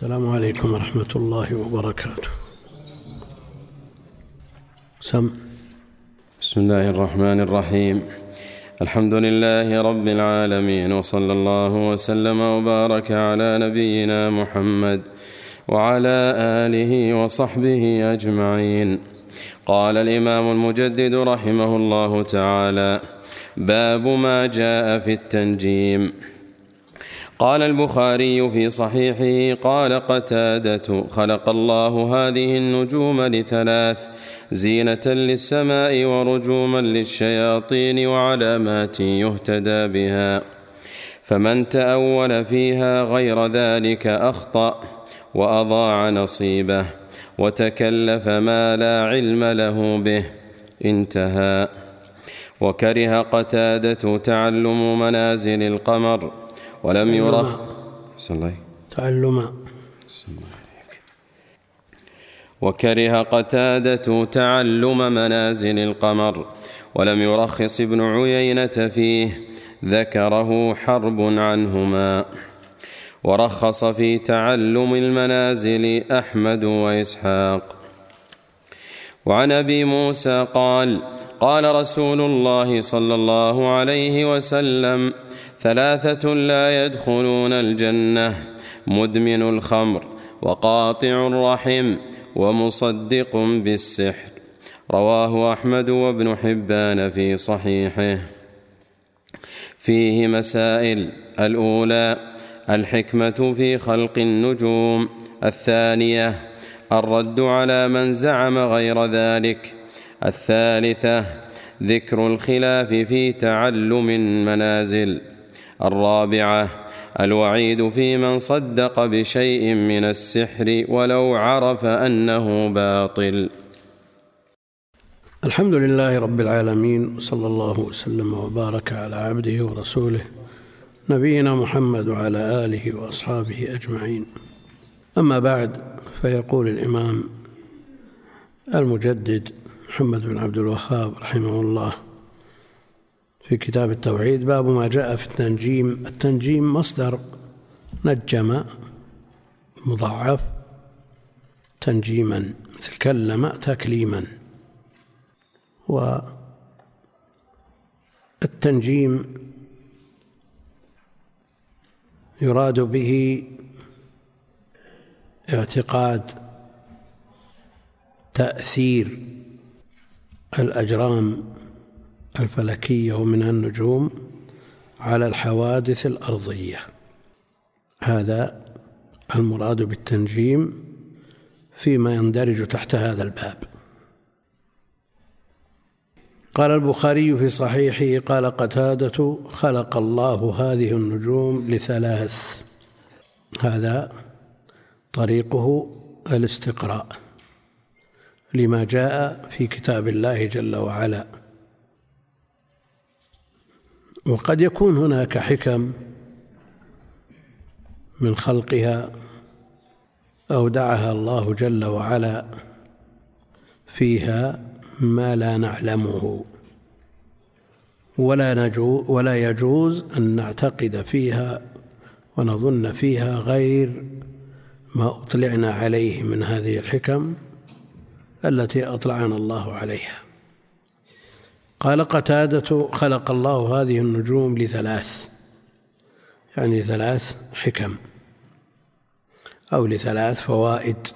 السلام عليكم ورحمة الله وبركاته. سم. بسم الله الرحمن الرحيم. الحمد لله رب العالمين وصلى الله وسلم وبارك على نبينا محمد وعلى آله وصحبه أجمعين. قال الإمام المجدد رحمه الله تعالى باب ما جاء في التنجيم. قال البخاري في صحيحه قال قتادة خلق الله هذه النجوم لثلاث زينة للسماء ورجوما للشياطين وعلامات يهتدى بها. فمن تأول فيها غير ذلك أخطأ وأضاع نصيبه وتكلف ما لا علم له به. انتهى. وكره قتادة تعلم منازل القمر ولم يرخ. صلى تعلم وكره قتادة تعلم منازل القمر ولم يرخص ابن عيينة فيه ذكره حرب عنهما. ورخص في تعلم المنازل أحمد وإسحاق. وعن أبي موسى قال قال رسول الله صلى الله عليه وسلم ثلاثة لا يدخلون الجنة مدمن الخمر وقاطع الرحم ومصدق بالسحر. رواه أحمد وابن حبان في صحيحه. فيه مسائل الأولى الحكمة في خلق النجوم الثانية الرد على من زعم غير ذلك الثالثة ذكر الخلاف في تعلم المنازل. الرابعة الوعيد في من صدق بشيء من السحر ولو عرف أنه باطل. الحمد لله رب العالمين صلى الله وسلم وبارك على عبده ورسوله نبينا محمد وعلى آله وأصحابه أجمعين. أما بعد فيقول الإمام المجدد محمد بن عبد الوهاب رحمه الله في كتاب التوحيد باب ما جاء في التنجيم. التنجيم مصدر نجم مضاعف تنجيما مثل كلم تكليما. والتنجيم يراد به اعتقاد تأثير الأجرام. الفلكية ومنها النجوم على الحوادث الأرضية. هذا المراد بالتنجيم فيما يندرج تحت هذا الباب. قال البخاري في صحيحه قال قتادة خلق الله هذه النجوم لثلاث. هذا طريقه الاستقراء لما جاء في كتاب الله جل وعلا. وقد يكون هناك حكم من خلقها أودعها الله جل وعلا فيها ما لا نعلمه. ولا نجو ولا يجوز أن نعتقد فيها ونظن فيها غير ما أطلعنا عليه من هذه الحكم التي أطلعنا الله عليها. قال قتادة خلق الله هذه النجوم لثلاث يعني ثلاث حكم أو لثلاث فوائد.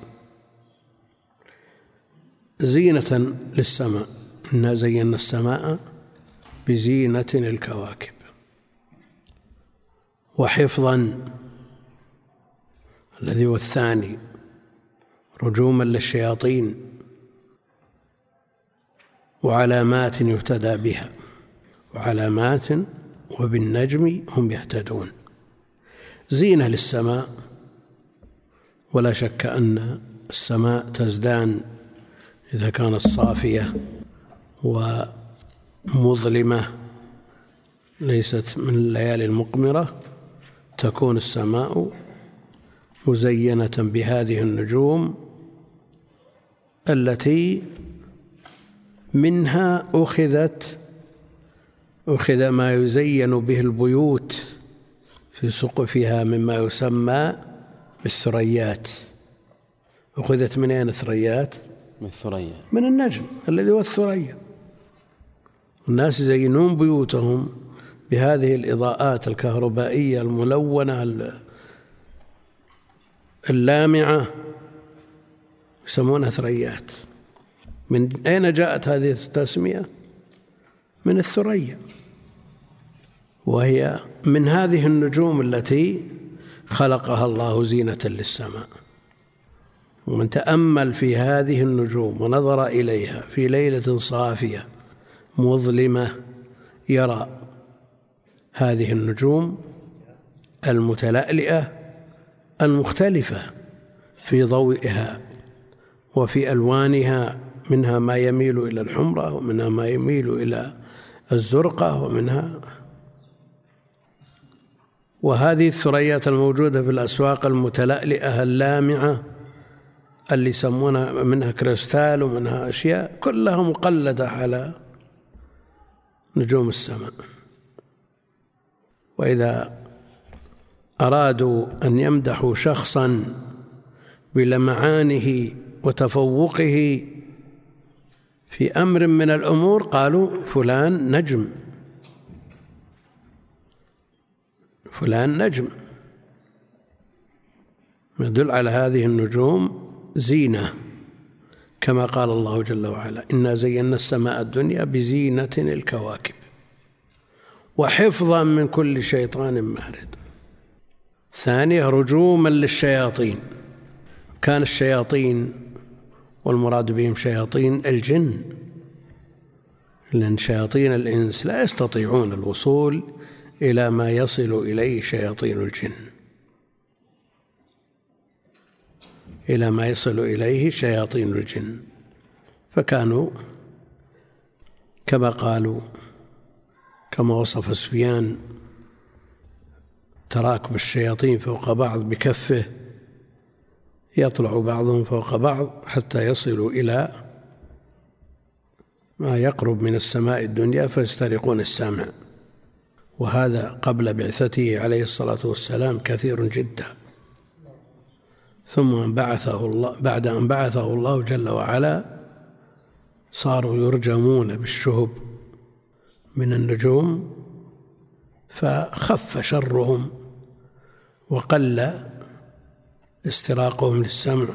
زينة للسماء إنا زينا السماء بزينة الكواكب وحفظا الذي هو الثاني رجوما للشياطين. وعلامات يهتدى بها. وعلامات وبالنجم هم يهتدون. زينة للسماء. ولا شك أن السماء تزدان إذا كانت صافية ومظلمة. ليست من الليالي المقمرة. تكون السماء مزينة بهذه النجوم التي منها أخذت أخذ ما يزين به البيوت في سقفها مما يسمى بالثريات. أخذت من أين الثريات؟ من الثريا من النجم الذي هو الثريا. الناس يزينون بيوتهم بهذه الإضاءات الكهربائية الملونة اللامعة يسمونها ثريات. من أين جاءت هذه التسمية؟ من الثريا وهي من هذه النجوم التي خلقها الله زينة للسماء ومن تأمل في هذه النجوم ونظر إليها في ليلة صافية مظلمة يرى هذه النجوم المتلألئة المختلفة في ضوئها وفي ألوانها منها ما يميل إلى الحمرة ومنها ما يميل إلى الزرقة ومنها وهذه الثريات الموجودة في الأسواق المتلألئة اللامعة اللي يسمونها منها كريستال ومنها أشياء كلها مقلدة على نجوم السماء. وإذا أرادوا أن يمدحوا شخصا بلمعانه وتفوقه في أمر من الأمور قالوا فلان نجم. فلان نجم. يدل على هذه النجوم زينة. كما قال الله جل وعلا إنا زينا السماء الدنيا بزينة الكواكب. وحفظا من كل شيطان مارد. ثانية رجوما للشياطين. كان الشياطين والمراد بهم شياطين الجن. لأن شياطين الإنس لا يستطيعون الوصول إلى ما يصل إليه شياطين الجن. إلى ما يصل إليه شياطين الجن. فكانوا كما قالوا كما وصف سفيان تراكب الشياطين فوق بعض بكفه. يطلع بعضهم فوق بعض حتى يصلوا إلى ما يقرب من السماء الدنيا فيسترقون السمع. وهذا قبل بعثته عليه الصلاة والسلام كثير جدا. ثم بعثه الله بعد أن بعثه الله جل وعلا صاروا يرجمون بالشهب من النجوم فخف شرهم وقل استراقهم للسمع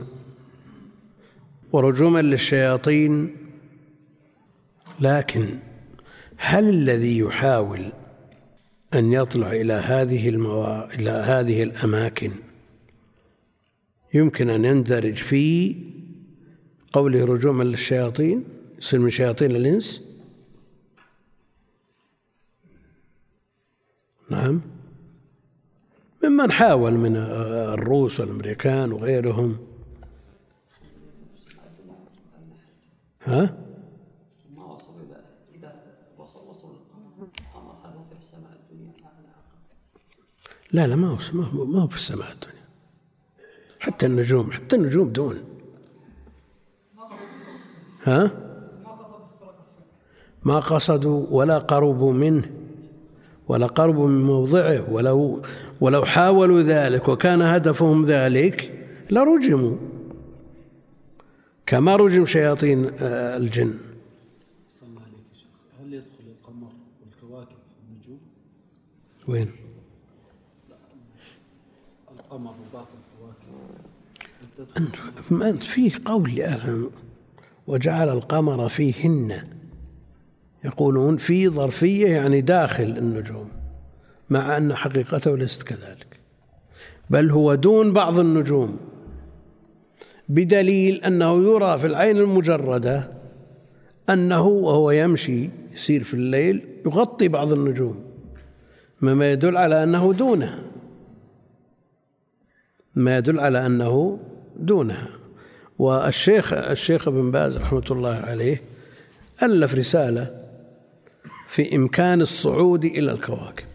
ورجوما للشياطين. لكن هل الذي يحاول أن يطلع إلى هذه الموا... إلى هذه الأماكن يمكن أن يندرج في قوله رجوما للشياطين؟ يصير من شياطين الإنس نعم. ممن حاول من الروس والأمريكان وغيرهم. ها؟ لا لا ما هو ما هو في السماء الدنيا. حتى النجوم حتى النجوم دون. ها؟ ما قصدوا ولا قربوا منه. ولا قربوا من موضعه ولو ولو حاولوا ذلك وكان هدفهم ذلك لرجموا كما رجم شياطين آه، الجن هل يدخل القمر والكواكب في النجوم؟ وين؟ القمر وباقي الكواكب أنت أنت فيه قول لأهل وجعل القمر فيهن يقولون في ظرفية يعني داخل النجوم مع أن حقيقته ليست كذلك. بل هو دون بعض النجوم بدليل أنه يرى في العين المجردة أنه وهو يمشي يسير في الليل يغطي بعض النجوم مما يدل على أنه دونها. ما يدل على أنه دونها. والشيخ الشيخ ابن باز رحمة الله عليه ألف رسالة في إمكان الصعود إلى الكواكب.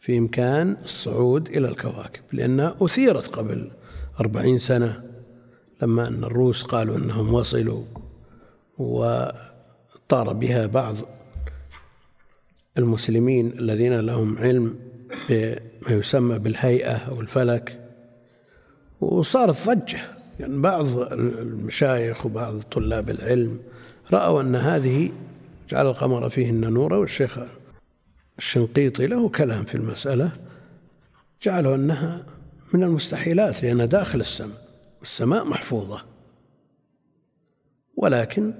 في إمكان الصعود إلى الكواكب. لأنها أثيرت قبل أربعين سنة لما أن الروس قالوا أنهم وصلوا وطار بها بعض المسلمين الذين لهم علم بما يسمى بالهيئة أو الفلك. وصارت ضجة يعني بعض المشايخ وبعض طلاب العلم رأوا أن هذه جعل القمر فيهن نورا والشيخ الشنقيطي له كلام في المسألة جعلوا أنها من المستحيلات لأنها داخل السماء والسماء محفوظة. ولكن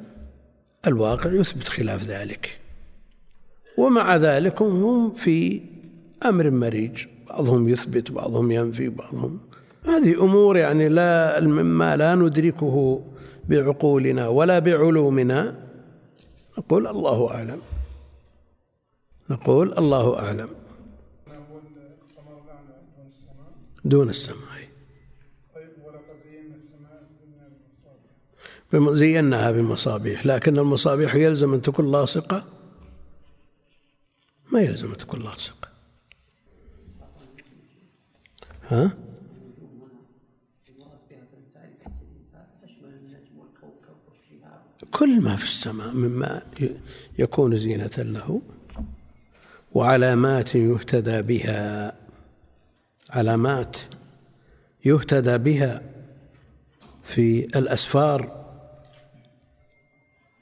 الواقع يثبت خلاف ذلك. ومع ذلك هم في أمر مريج. بعضهم يثبت بعضهم ينفي بعضهم هذه أمور يعني لا مما لا ندركه بعقولنا ولا بعلومنا. نقول الله أعلم. نقول الله أعلم. دون السماء. زيناها بمصابيح لكن المصابيح يلزم أن تكون لاصقة. ما يلزم أن تكون لاصقة. ها؟ كل ما في السماء مما يكون زينة له وعلامات يهتدى بها علامات يهتدى بها في الأسفار.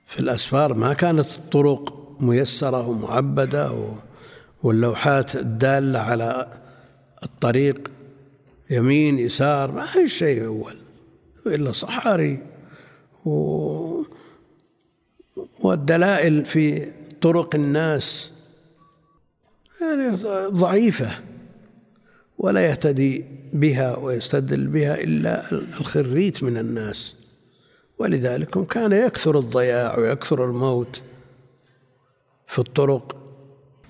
في الأسفار ما كانت الطرق ميسرة ومعبدة واللوحات الدالة على الطريق يمين يسار ما في شيء أول إلا صحاري و والدلائل في طرق الناس يعني ضعيفة ولا يهتدي بها ويستدل بها إلا الخريت من الناس. ولذلك كان يكثر الضياع ويكثر الموت في الطرق.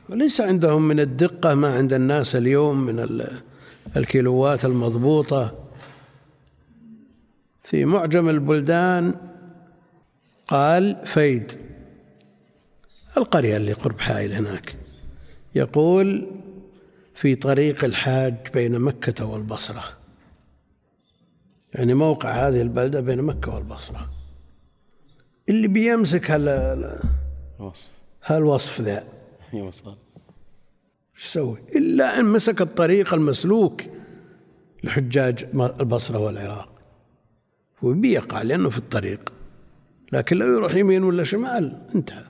وليس عندهم من الدقة ما عند الناس اليوم من الكيلوات المضبوطة. في معجم البلدان قال فيد القرية اللي قرب حائل هناك يقول في طريق الحاج بين مكة والبصرة. يعني موقع هذه البلدة بين مكة والبصرة. اللي بيمسك هال هالوصف ذا. يوصل إيش يسوي؟ إلا أن مسك الطريق المسلوك لحجاج البصرة والعراق. وبيقع لأنه في الطريق. لكن لو يروح يمين ولا شمال انتهى.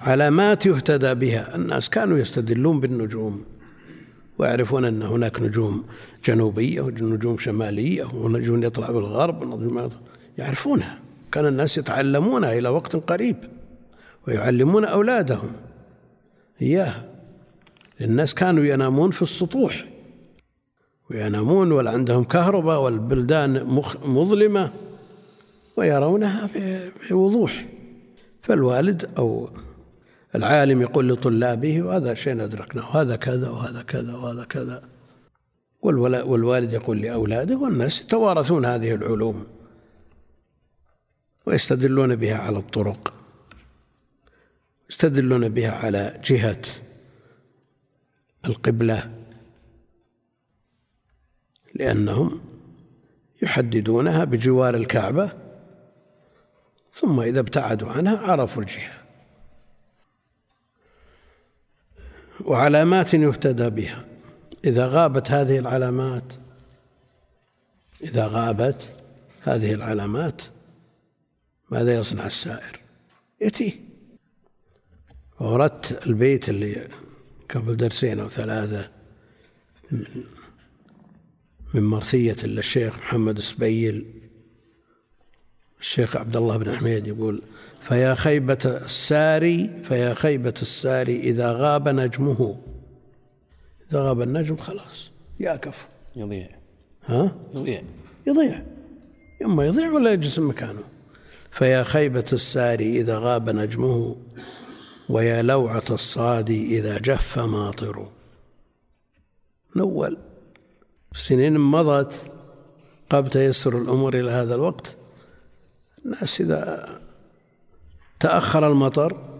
علامات يهتدى بها. الناس كانوا يستدلون بالنجوم ويعرفون أن هناك نجوم جنوبية ونجوم شمالية ونجوم يطلع بالغرب ونجوم يعرفونها. كان الناس يتعلمونها إلى وقت قريب ويعلمون أولادهم. إياها. الناس كانوا ينامون في السطوح وينامون ولا عندهم كهرباء والبلدان مظلمة. ويرونها بوضوح. فالوالد أو العالم يقول لطلابه وهذا شيء أدركناه هذا كذا وهذا كذا وهذا كذا. والوالد يقول لأولاده والناس يتوارثون هذه العلوم ويستدلون بها على الطرق يستدلون بها على جهة القبلة لأنهم يحددونها بجوار الكعبة ثم إذا ابتعدوا عنها عرفوا الجهة. وعلامات يهتدى بها. إذا غابت هذه العلامات إذا غابت هذه العلامات ماذا يصنع السائر؟ يأتيه وردت البيت اللي قبل درسين أو ثلاثة من مرثية للشيخ محمد سبيل. الشيخ عبد الله بن حميد يقول فيا خيبة الساري فيا خيبة الساري إذا غاب نجمه. إذا غاب النجم خلاص يا كف يضيع. ها؟ يضيع. يضيع. إما يضيع ولا يجلس مكانه. فيا خيبة الساري إذا غاب نجمه ويا لوعة الصادي إذا جف ماطر نول سنين مضت قبل تيسر الأمور إلى هذا الوقت. الناس إذا تأخر المطر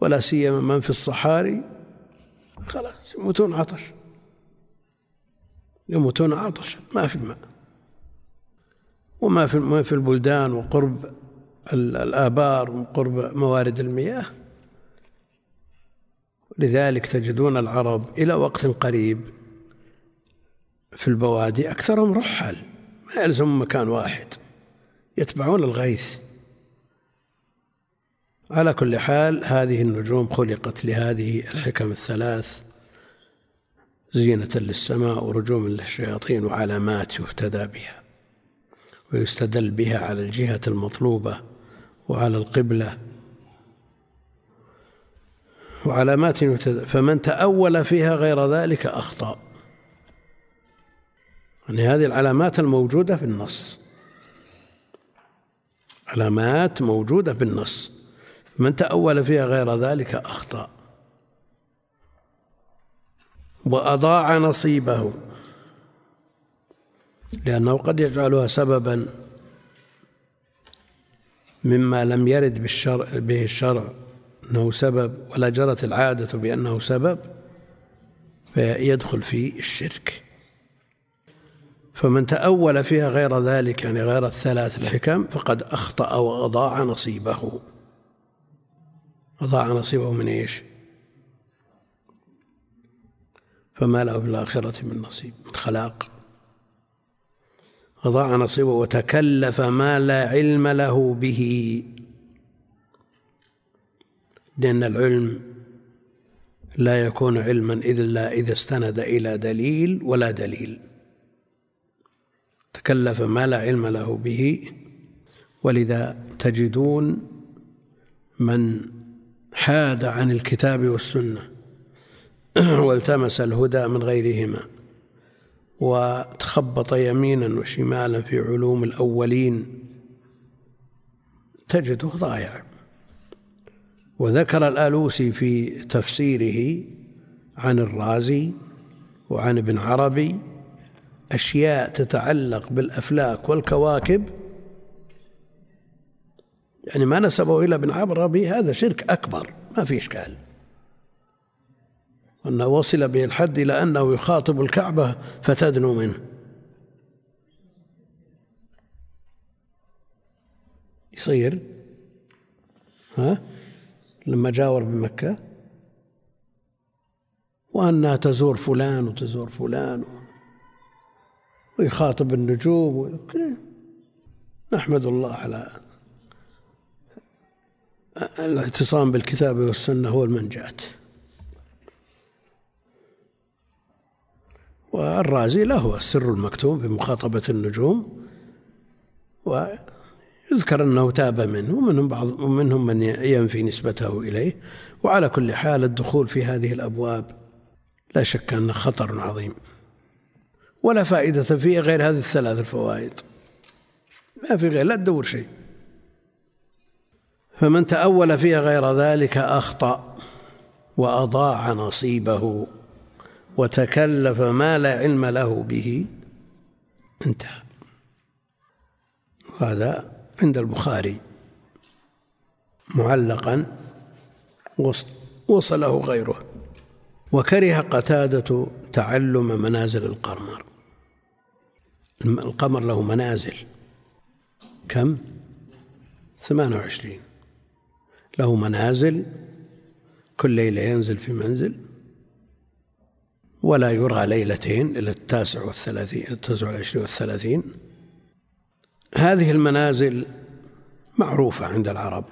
ولا سيما من في الصحاري خلاص يموتون عطش. يموتون عطش ما في ماء وما في ما في البلدان وقرب الآبار وقرب موارد المياه. لذلك تجدون العرب إلى وقت قريب في البوادي أكثرهم رحل ما يلزم مكان واحد. يتبعون الغيث. على كل حال هذه النجوم خلقت لهذه الحكم الثلاث زينة للسماء ورجوم للشياطين وعلامات يهتدى بها ويستدل بها على الجهة المطلوبة وعلى القبلة وعلامات يهتدى فمن تأول فيها غير ذلك أخطأ. يعني هذه العلامات الموجودة في النص. علامات موجودة بالنص. من تأول فيها غير ذلك أخطأ. وأضاع نصيبه. لأنه قد يجعلها سببا مما لم يرد بالشرع به الشرع أنه سبب ولا جرت العادة بأنه سبب فيدخل في الشرك. فمن تأول فيها غير ذلك يعني غير الثلاث الحكم فقد أخطأ وأضاع نصيبه. أضاع نصيبه من إيش؟ فما له في الآخرة من نصيب من خلاق. أضاع نصيبه وتكلف ما لا علم له به. لأن العلم لا يكون علما إلا إذا استند إلى دليل ولا دليل. تكلف ما لا علم له به ولذا تجدون من حاد عن الكتاب والسنة والتمس الهدى من غيرهما وتخبط يمينا وشمالا في علوم الأولين تجده ضايع. وذكر الآلوسي في تفسيره عن الرازي وعن ابن عربي أشياء تتعلق بالأفلاك والكواكب. يعني ما نسبه إلى ابن عربي هذا شرك أكبر ما في إشكال. وأنه وصل به الحد إلى أنه يخاطب الكعبة فتدنو منه. يصير؟ ها؟ لما جاور بمكة. وأنها تزور فلان وتزور فلان ويخاطب النجوم نحمد الله على الاعتصام بالكتاب والسنة هو المنجاة. والرازي له السر المكتوم في مخاطبة النجوم ويذكر أنه تاب منه ومنهم بعض ومنهم من ينفي نسبته إليه. وعلى كل حال الدخول في هذه الأبواب لا شك أنه خطر عظيم. ولا فائدة فيه غير هذه الثلاث الفوائد. ما في غير لا تدور شيء. فمن تأول فيها غير ذلك أخطأ وأضاع نصيبه وتكلف ما لا علم له به انتهى. هذا عند البخاري. معلقا وصله غيره. وكره قتادة تعلم منازل القمر القمر له منازل. كم؟ ثمان وعشرين. له منازل كل ليلة ينزل في منزل ولا يرى ليلتين إلى التاسع والثلاثين التاسع والعشرين والثلاثين. هذه المنازل معروفة عند العرب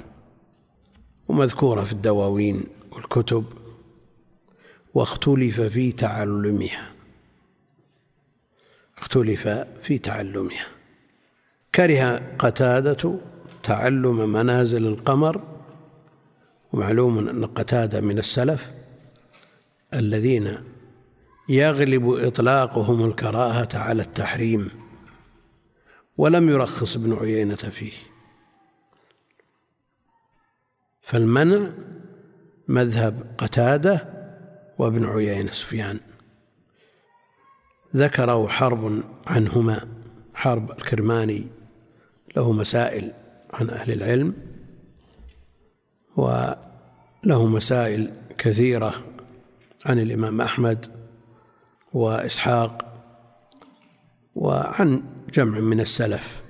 ومذكورة في الدواوين والكتب واختلف في تعلمها. اختلف في تعلمها كره قتادة تعلم منازل القمر. ومعلوم أن قتادة من السلف الذين يغلب إطلاقهم الكراهة على التحريم ولم يرخص ابن عيينة فيه. فالمنع مذهب قتادة وابن عيينة سفيان. ذكروا حرب عنهما حرب الكرماني له مسائل عن أهل العلم وله مسائل كثيرة عن الإمام أحمد وإسحاق وعن جمع من السلف.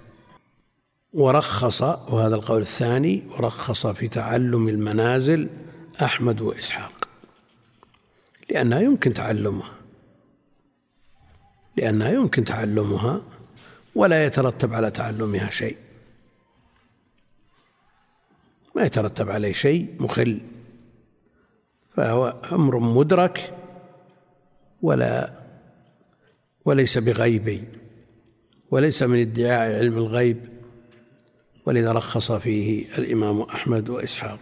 ورخص وهذا القول الثاني ورخص في تعلم المنازل أحمد وإسحاق لأنها يمكن تعلمها لأنها يمكن تعلمها ولا يترتب على تعلمها شيء ما يترتب عليه شيء مخل فهو أمر مدرك ولا وليس بغيبي وليس من ادعاء علم الغيب ولذا رخص فيه الإمام أحمد وإسحاق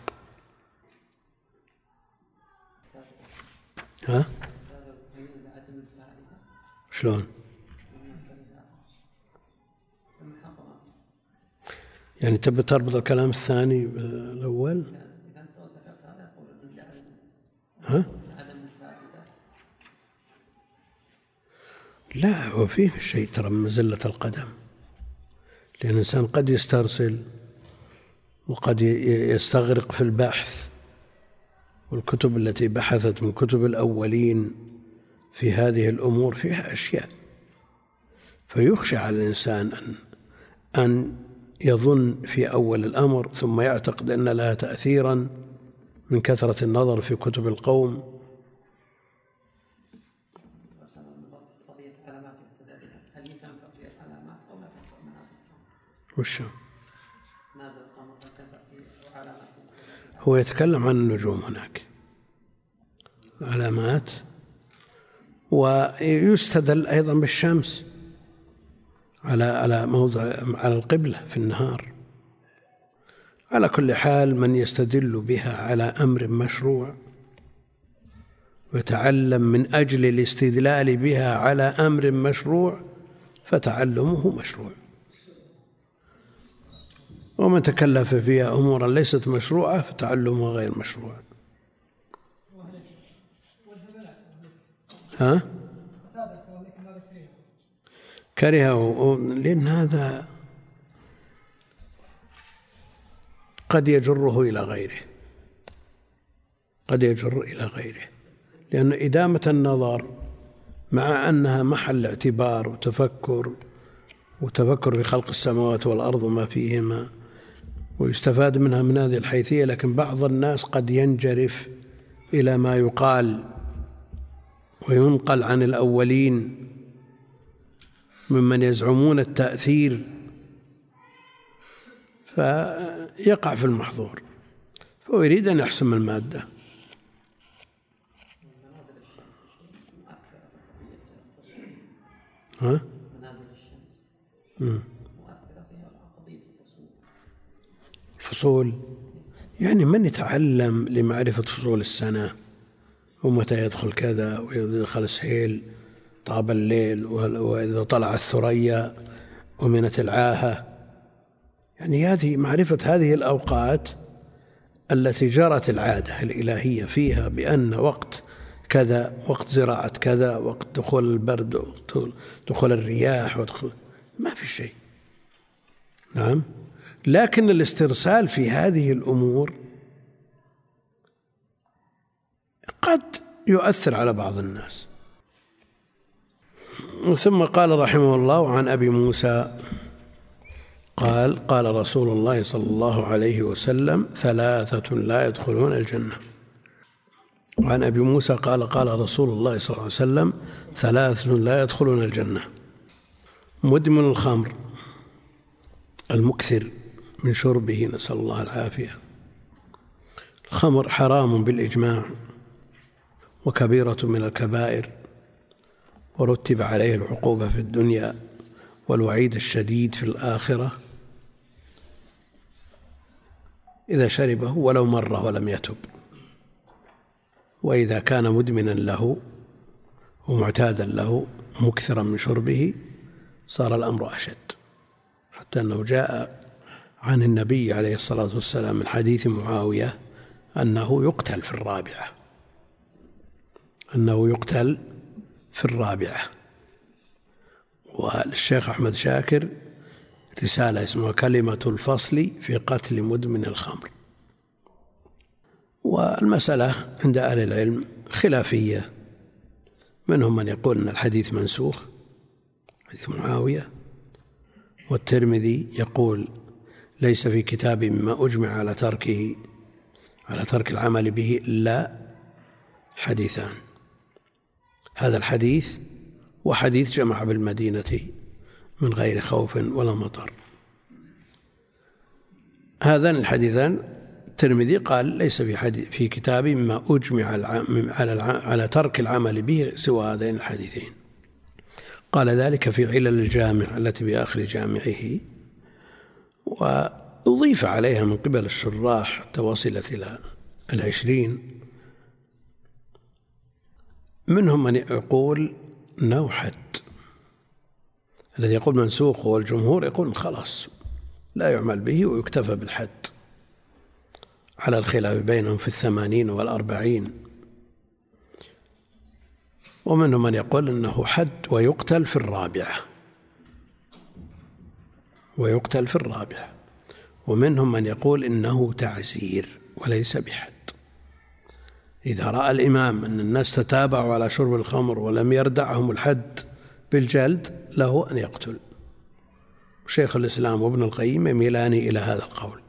ها؟ شلون؟ يعني تبي تربط الكلام الثاني بالأول؟ ها؟ لا هو فيه شيء ترى من مزلة القدم لأن الإنسان قد يسترسل وقد يستغرق في البحث والكتب التي بحثت من كتب الأولين في هذه الأمور فيها أشياء. فيخشى على الإنسان أن أن يظن في أول الأمر ثم يعتقد أن لها تأثيرا من كثرة النظر في كتب القوم. وش؟ هو يتكلم عن النجوم هناك. علامات ويستدل أيضا بالشمس على على موضع على القبلة في النهار. على كل حال من يستدل بها على أمر مشروع ويتعلم من أجل الاستدلال بها على أمر مشروع فتعلمه مشروع. ومن تكلف فيها أمورا ليست مشروعة فتعلمها غير مشروع ها؟ كرهه. لأن هذا قد يجره إلى غيره. قد يجر إلى غيره. لأن إدامة النظر مع أنها محل اعتبار وتفكر وتفكر في خلق السماوات والأرض وما فيهما ويستفاد منها من هذه الحيثية لكن بعض الناس قد ينجرف إلى ما يقال وينقل عن الأولين ممن يزعمون التأثير فيقع في المحظور. فهو يريد أن يحسم المادة. ها؟ فصول. يعني من يتعلم لمعرفة فصول السنة؟ ومتى يدخل كذا ويدخل السهيل طاب الليل وإذا طلع الثريا ومنت العاهة. يعني هذه معرفة هذه الأوقات التي جرت العادة الإلهية فيها بأن وقت كذا وقت زراعة كذا وقت دخول البرد دخول الرياح ودخول ما في شيء. نعم؟ لكن الاسترسال في هذه الأمور قد يؤثر على بعض الناس. ثم قال رحمه الله عن أبي موسى قال قال رسول الله صلى الله عليه وسلم ثلاثة لا يدخلون الجنة. وعن أبي موسى قال قال رسول الله صلى الله عليه وسلم ثلاثة لا يدخلون الجنة. مدمن الخمر المكثر من شربه نسأل الله العافية. الخمر حرام بالإجماع. وكبيرة من الكبائر ورتب عليه العقوبة في الدنيا والوعيد الشديد في الآخرة. إذا شربه ولو مرة ولم يتب. وإذا كان مدمنا له ومعتادا له مكثرا من شربه صار الأمر أشد. حتى أنه جاء عن النبي عليه الصلاة والسلام من حديث معاوية أنه يقتل في الرابعة. أنه يقتل في الرابعة. والشيخ أحمد شاكر رسالة اسمها كلمة الفصل في قتل مدمن الخمر. والمسألة عند أهل العلم خلافية. منهم من يقول أن الحديث منسوخ؟ حديث معاوية. والترمذي يقول ليس في كتاب مما أجمع على تركه على ترك العمل به إلا حديثان. هذا الحديث وحديث جمع بالمدينة من غير خوف ولا مطر. هذان الحديثان الترمذي قال ليس في حديث في كتابي مما أجمع على على ترك العمل به سوى هذين الحديثين. قال ذلك في علل الجامع التي بآخر جامعه وأضيف عليها من قبل الشراح حتى وصلت إلى العشرين. منهم من يقول أنه حد الذي يقول منسوخ والجمهور يقول خلاص لا يعمل به ويكتفى بالحد. على الخلاف بينهم في الثمانين والأربعين. ومنهم من يقول أنه حد ويقتل في الرابعة. ويقتل في الرابعة. ومنهم من يقول إنه تعزير وليس بحد. إذا رأى الإمام أن الناس تتابعوا على شرب الخمر ولم يردعهم الحد بالجلد له أن يقتل. شيخ الإسلام وابن القيم يميلان إلى هذا القول.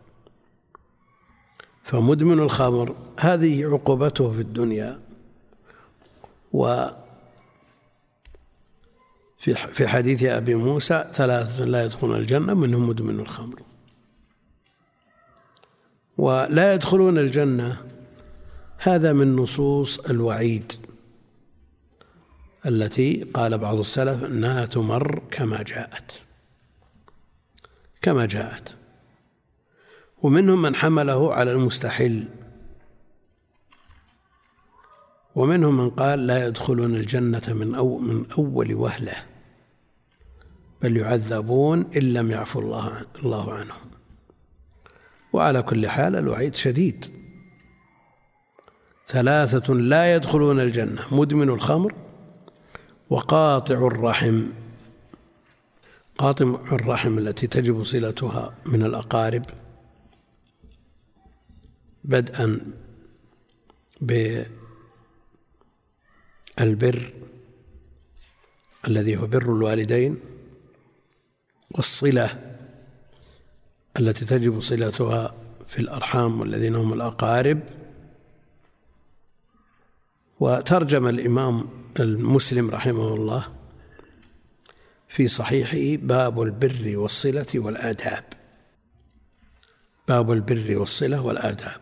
فمدمن الخمر هذه عقوبته في الدنيا و في في حديث أبي موسى ثلاثة لا يدخلون الجنة منهم مدمن الخمر. ولا يدخلون الجنة هذا من نصوص الوعيد التي قال بعض السلف أنها تمر كما جاءت كما جاءت. ومنهم من حمله على المستحل ومنهم من قال لا يدخلون الجنة من أو من أول وهلة بل يعذبون إن لم يعفو الله الله عنهم. وعلى كل حال الوعيد شديد. ثلاثة لا يدخلون الجنة مدمن الخمر وقاطع الرحم. قاطع الرحم التي تجب صلتها من الأقارب بدءا بالبر الذي هو بر الوالدين والصلة التي تجب صلتها في الأرحام والذين هم الأقارب. وترجم الإمام المسلم رحمه الله في صحيحه باب البر والصلة والآداب. باب البر والصلة والآداب.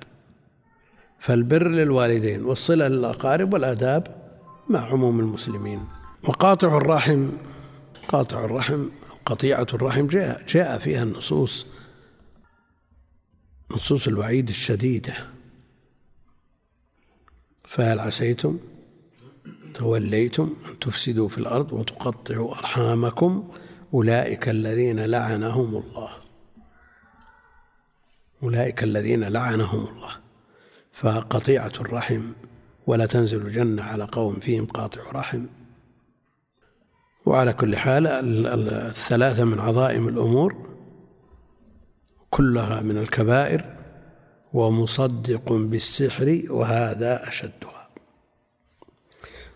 فالبر للوالدين والصلة للأقارب والآداب مع عموم المسلمين. وقاطع الرحم قاطع الرحم قطيعة الرحم جاء جاء فيها النصوص نصوص الوعيد الشديدة. فهل عسيتم؟ توليتم أن تفسدوا في الأرض وتقطعوا أرحامكم؟ أولئك الذين لعنهم الله. أولئك الذين لعنهم الله. فقطيعة الرحم ولا تنزل الجنة على قوم فيهم قاطع رحم. وعلى كل حال الثلاثة من عظائم الأمور كلها من الكبائر ومصدق بالسحر وهذا أشدها.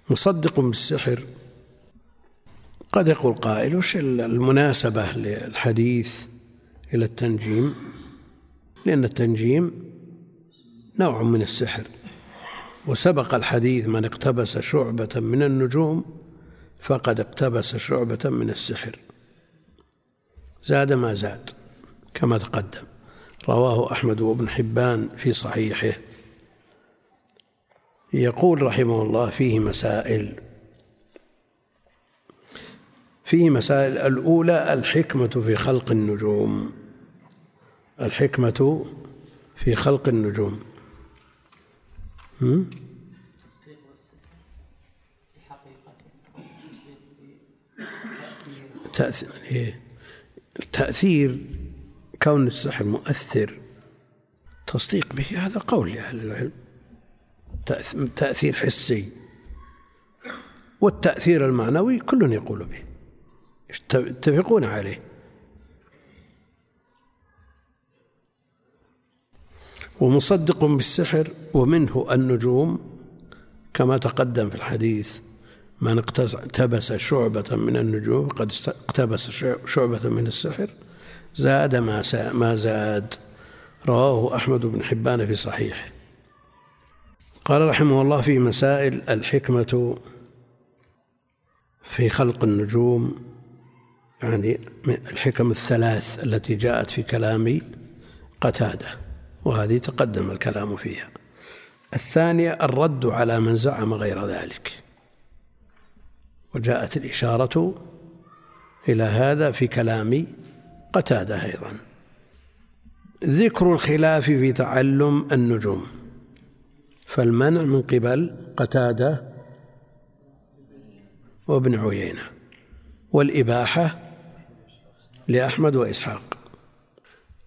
مصدق بالسحر قد يقول قائل وش المناسبة للحديث إلى التنجيم؟ لأن التنجيم نوع من السحر وسبق الحديث من اقتبس شعبة من النجوم فقد اقتبس شعبة من السحر. زاد ما زاد كما تقدم. رواه أحمد وابن حبان في صحيحه. يقول رحمه الله فيه مسائل. فيه مسائل. الأولى الحكمة في خلق النجوم. الحكمة في خلق النجوم. تأثير. إيه. كون السحر مؤثر تصديق به هذا قول لأهل العلم. تأثير حسي. والتأثير المعنوي كل يقول به. يتفقون عليه؟ ومصدق بالسحر ومنه النجوم كما تقدم في الحديث من اقتبس شعبة من النجوم قد اقتبس شعبة من السحر. زاد ما ما زاد. رواه أحمد بن حبان في صحيحه قال رحمه الله في مسائل الحكمة في خلق النجوم يعني الحكم الثلاث التي جاءت في كلام قتادة وهذه تقدم الكلام فيها. الثانية الرد على من زعم غير ذلك. وجاءت الإشارة إلى هذا في كلام قتادة أيضا. ذكر الخلاف في تعلم النجوم. فالمنع من قبل قتادة وابن عيينة. والإباحة لأحمد وإسحاق.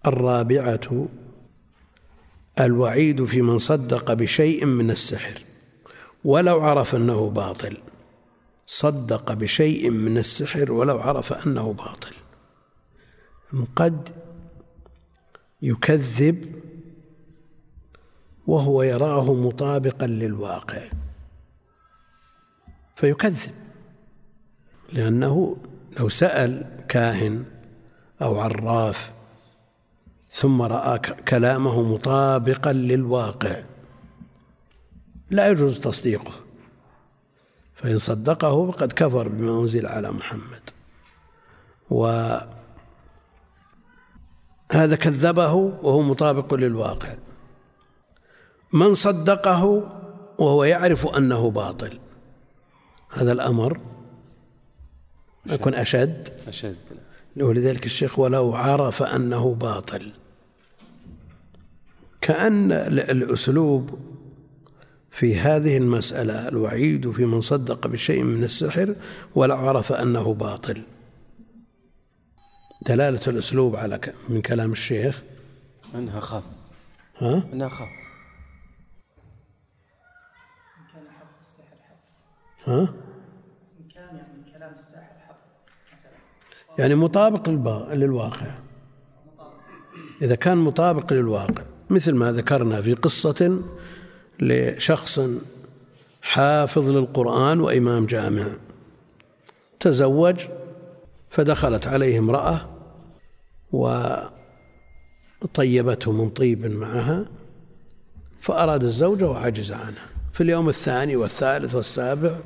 الرابعة الوعيد في من صدق بشيء من السحر. ولو عرف أنه باطل. صدق بشيء من السحر ولو عرف أنه باطل. قد يكذب وهو يراه مطابقا للواقع. فيكذب لأنه لو سأل كاهن أو عراف ثم رأى كلامه مطابقا للواقع لا يجوز تصديقه. فإن صدقه فقد كفر بما أنزل على محمد. وهذا كذبه وهو مطابق للواقع. من صدقه وهو يعرف أنه باطل. هذا الأمر يكون أشد. أشد. ولذلك الشيخ ولو عرف أنه باطل. كأن الأسلوب في هذه المسألة الوعيد في من صدق بشيء من السحر ولو عرف أنه باطل. دلالة الأسلوب على من كلام الشيخ؟ أنها خاف ها؟ أنها خاف ها؟ إن كان يعني كلام الساحر حق يعني مطابق للواقع. إذا كان مطابق للواقع مثل ما ذكرنا في قصة لشخص حافظ للقرآن وإمام جامع. تزوج فدخلت عليه امرأة وطيبته من طيب معها فأراد الزوجة وعجز عنها في اليوم الثاني والثالث والسابع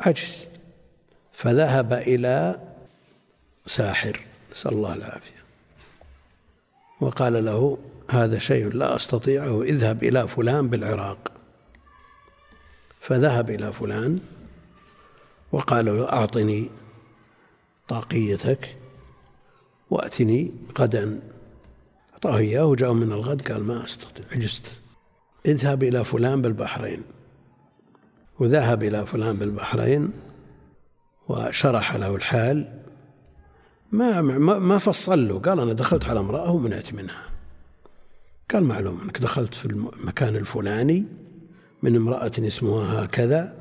عجز فذهب إلى ساحر. نسأل الله العافية. وقال له هذا شيء لا أستطيعه اذهب إلى فلان بالعراق. فذهب إلى فلان وقال له أعطني طاقيتك. وأتني غدا. أعطاه إياه وجاء من الغد قال ما أستطيع. عجزت. اذهب إلى فلان بالبحرين. وذهب إلى فلان بالبحرين وشرح له الحال. ما ما فصل له. قال أنا دخلت على امرأة ومنعت منها. قال معلوم أنك دخلت في المكان الفلاني من امرأة اسمها هكذا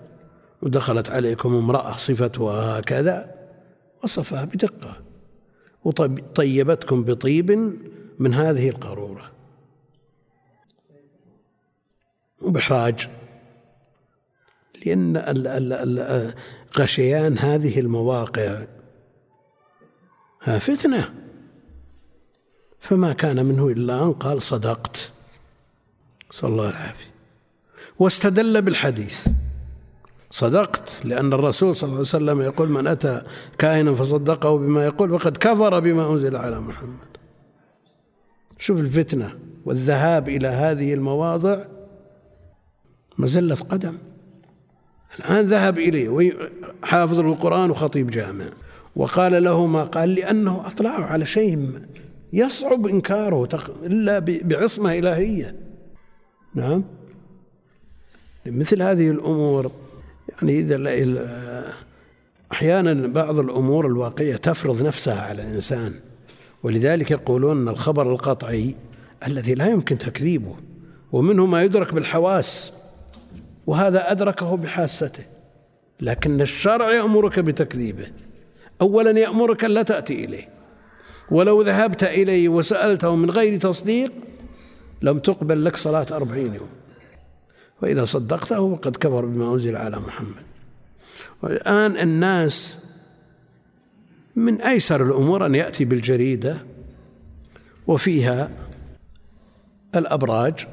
ودخلت عليكم امرأة صفتها هكذا. وصفها بدقة. وطيبتكم بطيب من هذه القارورة. وبإحراج. لأن غشيان هذه المواقع. فتنة. فما كان منه إلا أن قال صدقت. صلى الله العافية واستدل بالحديث. صدقت لأن الرسول صلى الله عليه وسلم يقول من أتى كائنا فصدقه بما يقول فقد كفر بما أنزل على محمد. شوف الفتنة والذهاب إلى هذه المواضع مزلة قدم. الآن ذهب إليه حافظ القرآن وخطيب جامع وقال له ما قال لأنه أطلعه على شيء يصعب إنكاره إلا بعصمة إلهية. نعم. مثل هذه الأمور يعني إذا أحيانا بعض الأمور الواقعية تفرض نفسها على الإنسان ولذلك يقولون أن الخبر القطعي الذي لا يمكن تكذيبه ومنه ما يدرك بالحواس وهذا أدركه بحاسته لكن الشرع يأمرك بتكذيبه. أولا يأمرك ألا تأتي إليه. ولو ذهبت إليه وسألته من غير تصديق لم تقبل لك صلاة أربعين يوم. وإذا صدقته فقد كفر بما أنزل على محمد. والآن الناس من أيسر الأمور أن يأتي بالجريدة وفيها الأبراج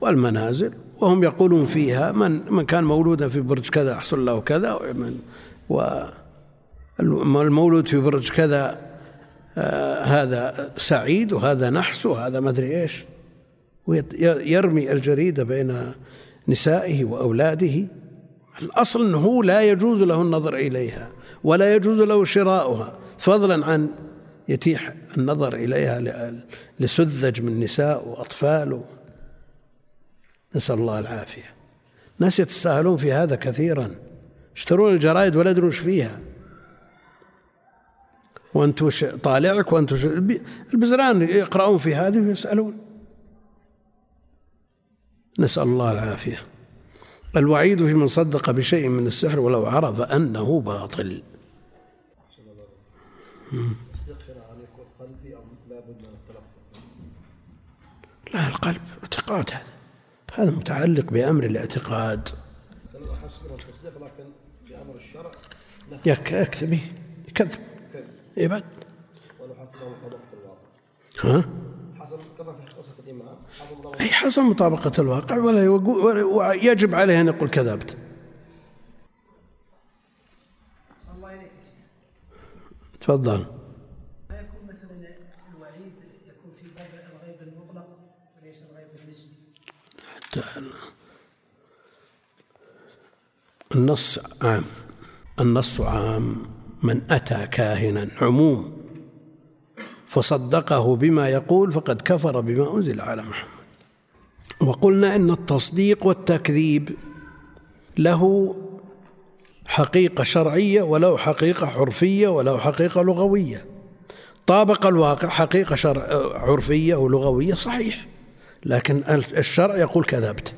والمنازل وهم يقولون فيها من من كان مولودا في برج كذا يحصل له كذا والمولود في برج كذا آه هذا سعيد وهذا نحس وهذا ما أدري إيش. ويرمي الجريدة بين نسائه وأولاده. الأصل إنه لا يجوز له النظر إليها ولا يجوز له شراؤها. فضلا عن يتيح النظر إليها لسذج من نساء وأطفال. نسأل الله العافية. ناس يتساهلون في هذا كثيرا. يشترون الجرائد ولا يدرون فيها. وانت طالعك وانت البزران يقرؤون في هذه ويسألون. نسأل الله العافية. الوعيد في من صدق بشيء من السحر ولو عرف أنه باطل. لا القلب اعتقاد هذا. هذا متعلق بأمر الاعتقاد. يك يكذب يكذب يبد ها؟ حصل كما في قصة الإمام أي حصل مطابقة الواقع ولا يجب عليه أن يقول كذبت تفضل. النص عام. النص عام من أتى كاهنا عموم فصدقه بما يقول فقد كفر بما أنزل على محمد. وقلنا إن التصديق والتكذيب له حقيقة شرعية وله حقيقة عرفية وله حقيقة لغوية. طابق الواقع حقيقة شرع عرفية ولغوية صحيح لكن الشرع يقول كذبت.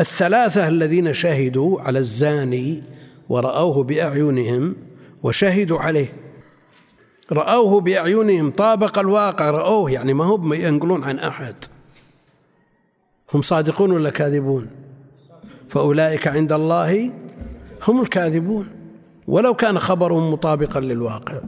الثلاثة الذين شهدوا على الزاني ورأوه بأعينهم وشهدوا عليه. رأوه بأعينهم طابق الواقع رأوه يعني ما هم ينقلون عن أحد. هم صادقون ولا كاذبون؟ فأولئك عند الله هم الكاذبون. ولو كان خبرهم مطابقا للواقع.